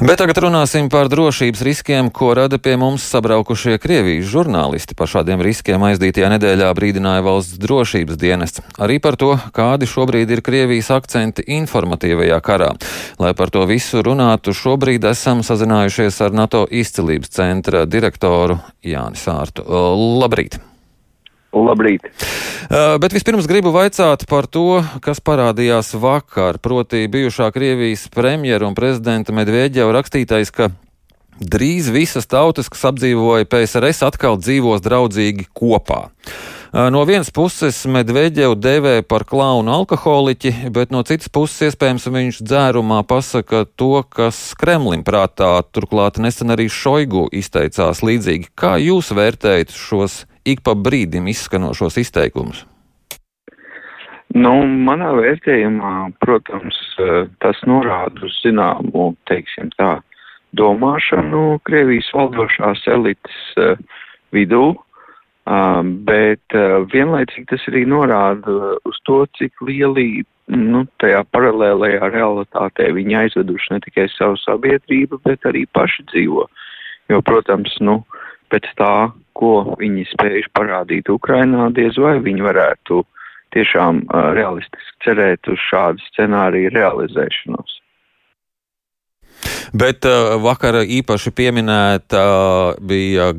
Bet tagad runāsim par drošības riskiem, ko rada pie mums sabraukušie Krievijas žurnālisti. Par šādiem riskiem aizdītajā nedēļā brīdināja valsts drošības dienests. Arī par to, kādi šobrīd ir Krievijas akcenti informatīvajā karā. Lai par to visu runātu, šobrīd esam sazinājušies ar NATO izcilības centra direktoru Jāni Sārtu. Labrīt! Labrīt! Uh, bet vispirms gribu vaicāt par to, kas parādījās vakar. Proti, bijušā Krievijas premjera un prezidenta Medvedģeva rakstītais, ka drīz visas tautas, kas apdzīvoja PSRS, atkal dzīvos draudzīgi kopā. Uh, no vienas puses Medvedģevu devē par klaunu alkoholiķi, bet no citas puses iespējams viņš dzērumā pasaka to, kas Kremlim prātā, turklāt nesen arī Šoigu izteicās līdzīgi. Kā jūs vērtējat šos ik pa brīdim izskanošos izteikumus? Nu, manā vērtējumā, protams, tas norāda uz zināmu, teiksim tā, domāšanu Krievijas valdošās elites uh, vidū, uh, bet uh, vienlaicīgi tas arī norāda uz to, cik lieli, nu, tajā paralēlējā realitātē viņi aizveduši ne tikai savu sabiedrību, bet arī paši dzīvo. Jo, protams, nu, pēc tā, ko viņi spējuši parādīt Ukrainā, diez vai viņi varētu tiešām uh, realistiski cerēt uz šādu scenāriju realizēšanos. Bet uh, vakar īpaši pieminēta uh, bija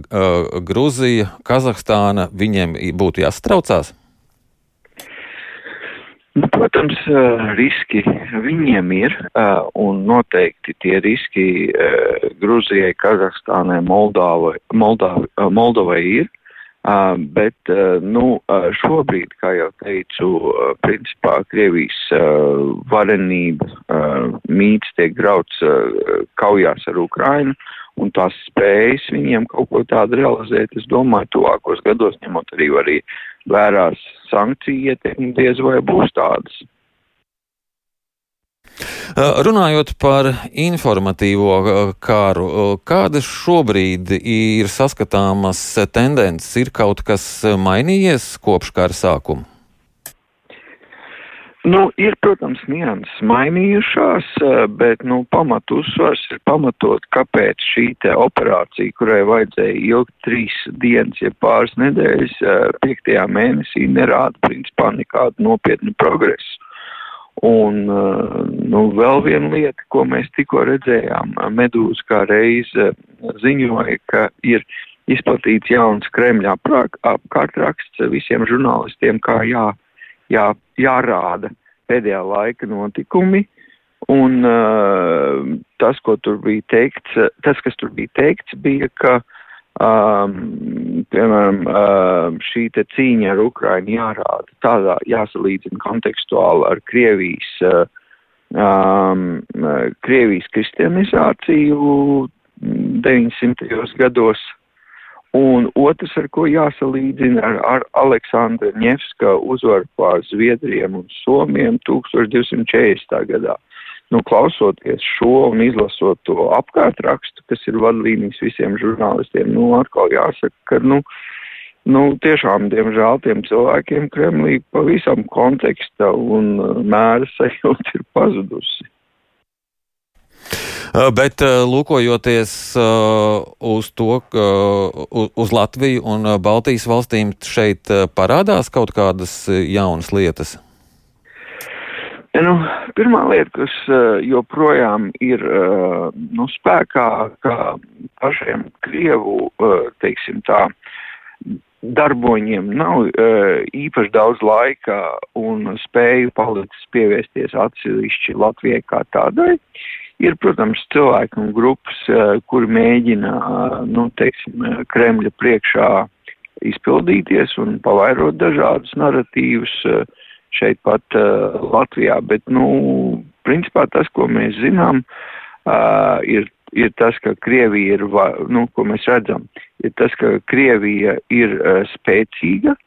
Gruzija, Kazahstāna. Viņiem būtu jāstraucās? Nu, protams, riski viņiem ir, un noteikti tie riski Gruzijai, Kazahstānai, Moldāvai, Moldāvai, Moldovai ir. Bet, nu, šobrīd, kā jau teicu, principā Krievijas varenība mīts tiek grauts kaujās ar Ukrainu, un tās spējas viņiem kaut ko tādu realizēt, es domāju, tuvākos gados, ņemot arī, arī vērās sankciju ietekmi, diez vai būs tādas. Runājot par informatīvo kāru, kādas šobrīd ir saskatāmas tendences? Ir kaut kas mainījies kopš kara sākuma? Nu, ir, protams, nianses mainījušās, bet, nu, pamatu uzsvars ir pamatot, kāpēc šī operācija, kurai vajadzēja ilgt trīs dienas, ja pāris nedēļas, piektajā mēnesī nerāda, principā, nekādu nopietnu progresu. Un, nu, vēl viena lieta, ko mēs tikko redzējām, Medūza kā reize ziņoja, ka ir izplatīts jauns Kremļa apkārtraksts visiem žurnālistiem, kā jā jā, jārāda pēdējā laika notikumi. Un uh, tas, ko tur bija teikts, tas, kas tur bija teikts, bija, ka, um, piemēram, uh, šī te cīņa ar Ukrainu jārāda tādā, jāsalīdzina kontekstuāli ar Krievijas, uh, um, Krievijas kristianizāciju 900. gados. Un otrs, ar ko jāsalīdzina ar, ar Aleksandra Ņevska uzvaru pār Zviedriem un Somiem 1240. gadā. Nu, klausoties šo un izlasot to apkārtrakstu, kas ir vadlīnijas visiem žurnālistiem, nu, atkal jāsaka, ka, nu, nu, tiešām, diemžēl, tiem cilvēkiem Kremlī pavisam konteksta un mēra sajūta ir pazudusi. Uh, bet uh, lūkojoties uh, uz to, uz Latviju un Baltijas valstīm, šeit parādās kaut kādas jaunas lietas. Nu, pirmā lieta, kas joprojām ir nu, spēkā, ka pašiem Krievu, teiksim tā, darboņiem nav īpaši daudz laika un spēju palicis pievērsties atsevišķi Latvijai kā tādai. Ir, protams, cilvēki un grupas, eh, kuri mēģina, eh, nu, teiksim, eh, Kremļa priekšā izpildīties un pavairot dažādus naratīvus šeit pat Latvijā, bet, nu, principā tas, ko mēs zinām, ir, ir tas, ka Krievija ir, nu, ko mēs redzam, ir tas, ka Krievija ir spēcīga,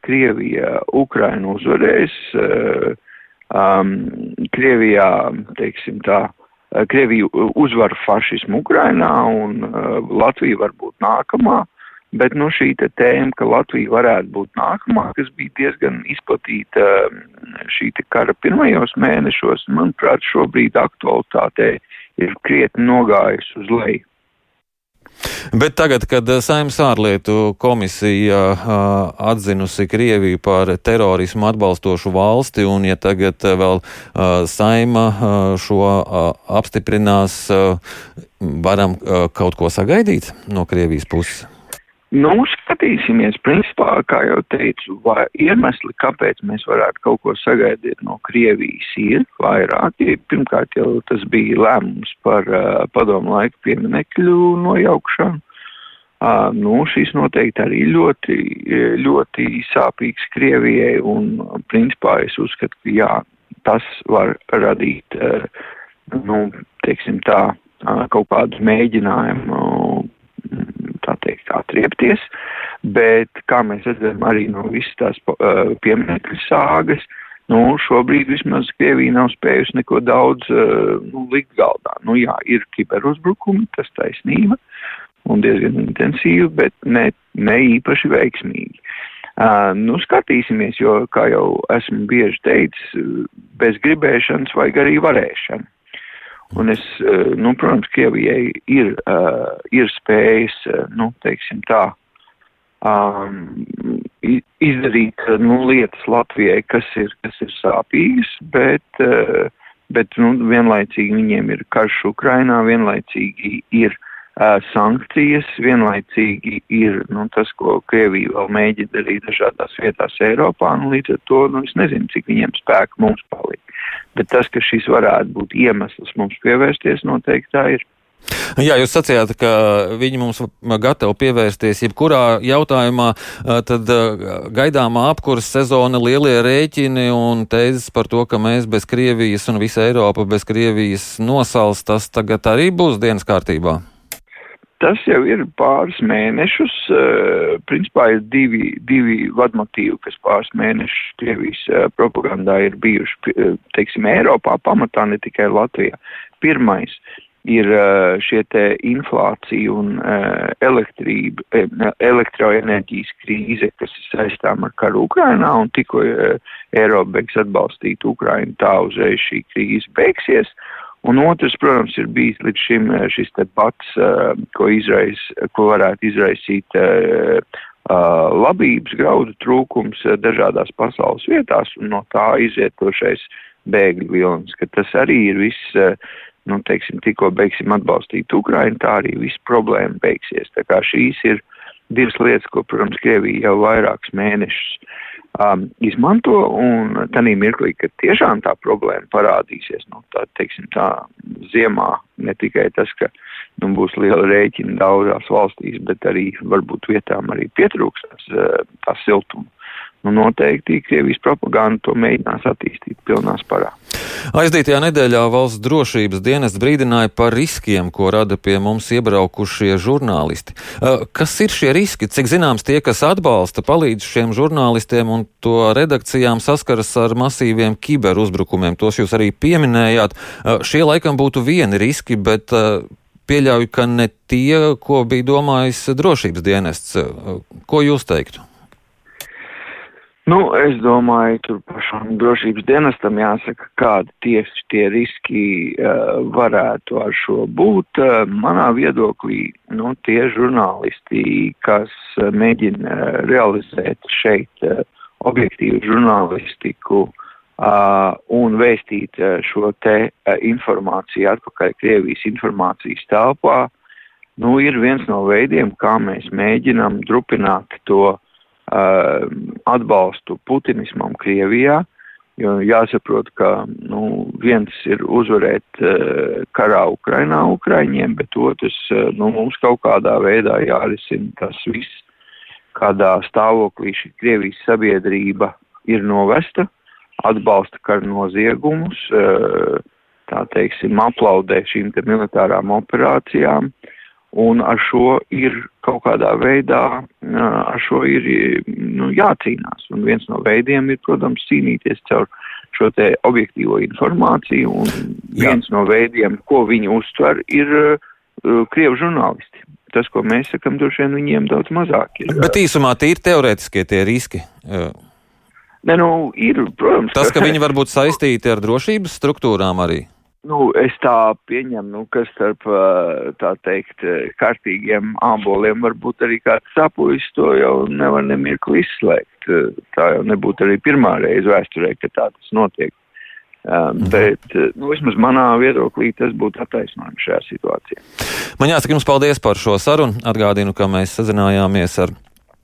Krievija Ukrainu uzvarēs, um, Krievijā, teiksim tā, Eh, Krievija uzvar fašismu Ukrainā un uh, Latvija var būt nākamā, bet nu, šī tēma, ka Latvija varētu būt nākamā, kas bija diezgan izplatīta uh, šī kara pirmajos mēnešos, manuprāt, šobrīd aktualitātē ir krietni nogājusi uz leju. Bet tagad, kad Saimnes ārlietu komisija uh, atzinusi Krieviju par terorismu atbalstošu valsti, un ja tagad vēl uh, Saima uh, šo apstiprinās, varam kaut ko sagaidīt no Krievijas puses? Nu, skatīsimies, principā, kā jau teicu, vai iemesli, kāpēc mēs varētu kaut ko sagaidīt no Krievijas, ir vairāki. Pirmkārt, jau tas bija lēmums par uh, padomu laiku pieminekļu nojaukšanu. Uh, nu, šis noteikti arī ļoti, ļoti sāpīgs Krievijai, un principā es uzskatu, ka jā, tas var radīt, uh, nu, teiksim tā, uh, kaut kādus mēģinājumus tā teikt, atriepties, bet, kā mēs redzam, arī no visas tās uh, pieminekļu sāgas, nu, šobrīd vismaz Krievija nav spējusi neko daudz uh, nu, likt galdā. Nu, jā, ir kiberuzbrukumi, tas taisnība, un diezgan intensīvi, bet ne, ne īpaši veiksmīgi. Uh, nu, skatīsimies, jo, kā jau esmu bieži teicis, bez gribēšanas vajag arī varēšanu. Un es, eh, nu, protams, Krievijai ir, uh, ir spējas, uh, nu, teiksim tā, um, izdarīt, nu, lietas Latvijai, kas ir, kas ir sāpīgas, bet, uh, bet, nu, vienlaicīgi viņiem ir karš Ukrainā, vienlaicīgi ir uh, sankcijas, vienlaicīgi ir, nu, tas, ko Krievija vēl mēģina darīt dažādās vietās Eiropā, un līdz ar to, nu, es nezinu, cik viņiem spēku mums palīdz. Bet tas, ka šis varētu būt iemesls mums pievērsties, noteikti tā ir. Jā, jūs sacījāt, ka viņi mums gatavi pievērsties jebkurā jautājumā, tad gaidāmā apkuras sezona, lielie rēķini un tēzes par to, ka mēs bez Krievijas un visa Eiropa bez Krievijas nosals, tas tagad arī būs dienas kārtībā. Tas jau ir pāris mēnešus. Uh, principā ir divi, divi vadmotīvi, kas pāris mēnešus Krievijas uh, propagandā ir bijuši, uh, teiksim, Eiropā pamatā, ne tikai Latvijā. Pirmais ir uh, šie te inflācija un uh, elektrība, uh, elektroenerģijas krīze, kas ir saistām ar karu Ukrainā, un tikko uh, Eiropa beigs atbalstīt Ukrainu, tā uzreiz šī krīze beigsies. Un otrs, protams, ir bijis līdz šim eh, šis te pats, eh, ko, izrais, ko varētu izraisīt eh, labības graudu trūkums dažādās pasaules vietās un no tā izietošais bēgļu vilnis, ka tas arī ir viss, nu, teiksim, tikko beigsim atbalstīt Ukrainu, tā arī viss problēma beigsies. Tā kā šīs ir divas lietas, ko, protams, Krievija jau vairākus mēnešus um, izmanto, un tanī mirklī, kad tiešām tā problēma parādīsies, nu, tā, teiksim, tā ziemā ne tikai tas, ka nu, būs liela rēķina daudzās valstīs, bet arī varbūt vietām arī pietrūks uh, tā siltuma nu noteikti Krievijas propaganda to mēģinās attīstīt pilnā sparā. Aizdītajā nedēļā valsts drošības dienests brīdināja par riskiem, ko rada pie mums iebraukušie žurnālisti. Kas ir šie riski? Cik zināms, tie, kas atbalsta, palīdz šiem žurnālistiem un to redakcijām saskaras ar masīviem kiberuzbrukumiem. Tos jūs arī pieminējāt. Šie laikam būtu vieni riski, bet pieļauju, ka ne tie, ko bija domājis drošības dienests. Ko jūs teiktu? Nu, es domāju, tur pašam drošības dienestam jāsaka, kādi tieši tie riski uh, varētu ar šo būt. Uh, manā viedoklī, nu, tie žurnālisti, kas uh, mēģina realizēt šeit uh, objektīvu žurnālistiku uh, un vēstīt šo te informāciju atpakaļ Krievijas informācijas telpā, nu, ir viens no veidiem, kā mēs mēģinam drupināt to atbalstu putinismam Krievijā, jo jāsaprot, ka nu, viens ir uzvarēt karā Ukrainā Ukraiņiem, bet otrs nu, mums kaut kādā veidā jārisina tas viss, kādā stāvoklī šī Krievijas sabiedrība ir novesta, atbalsta karu noziegumus, tā teiksim, aplaudē šīm te militārām operācijām. Uh, Un ar šo ir kaut kādā veidā, ar šo ir nu, jācīnās. Un viens no veidiem ir, protams, cīnīties caur šo te objektīvo informāciju. Un viens Jā. no veidiem, ko viņi uztver, ir uh, krievu žurnālisti. Tas, ko mēs sakam, droši vien viņiem daudz mazāk ir. Bet īsumā tie ir teorētiskie tie riski. Ne, nu, ir, protams. Tas, ka, viņi var būt saistīti ar drošības struktūrām arī. Nu, es tā pieņemu, nu, ka starp tā teikt kārtīgiem āboliem varbūt arī kāds sapuļs to jau nevar nemirkli izslēgt. Tā jau nebūtu arī pirmā reize vēsturē, ka tā tas notiek. Um. Bet, nu, vismaz manā viedoklī tas būtu attaisnojums šajā situācijā. Man jāsaka jums paldies par šo sarunu. Atgādinu, ka mēs sazinājāmies ar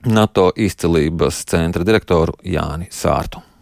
NATO izcelības centra direktoru Jāni Sārtu.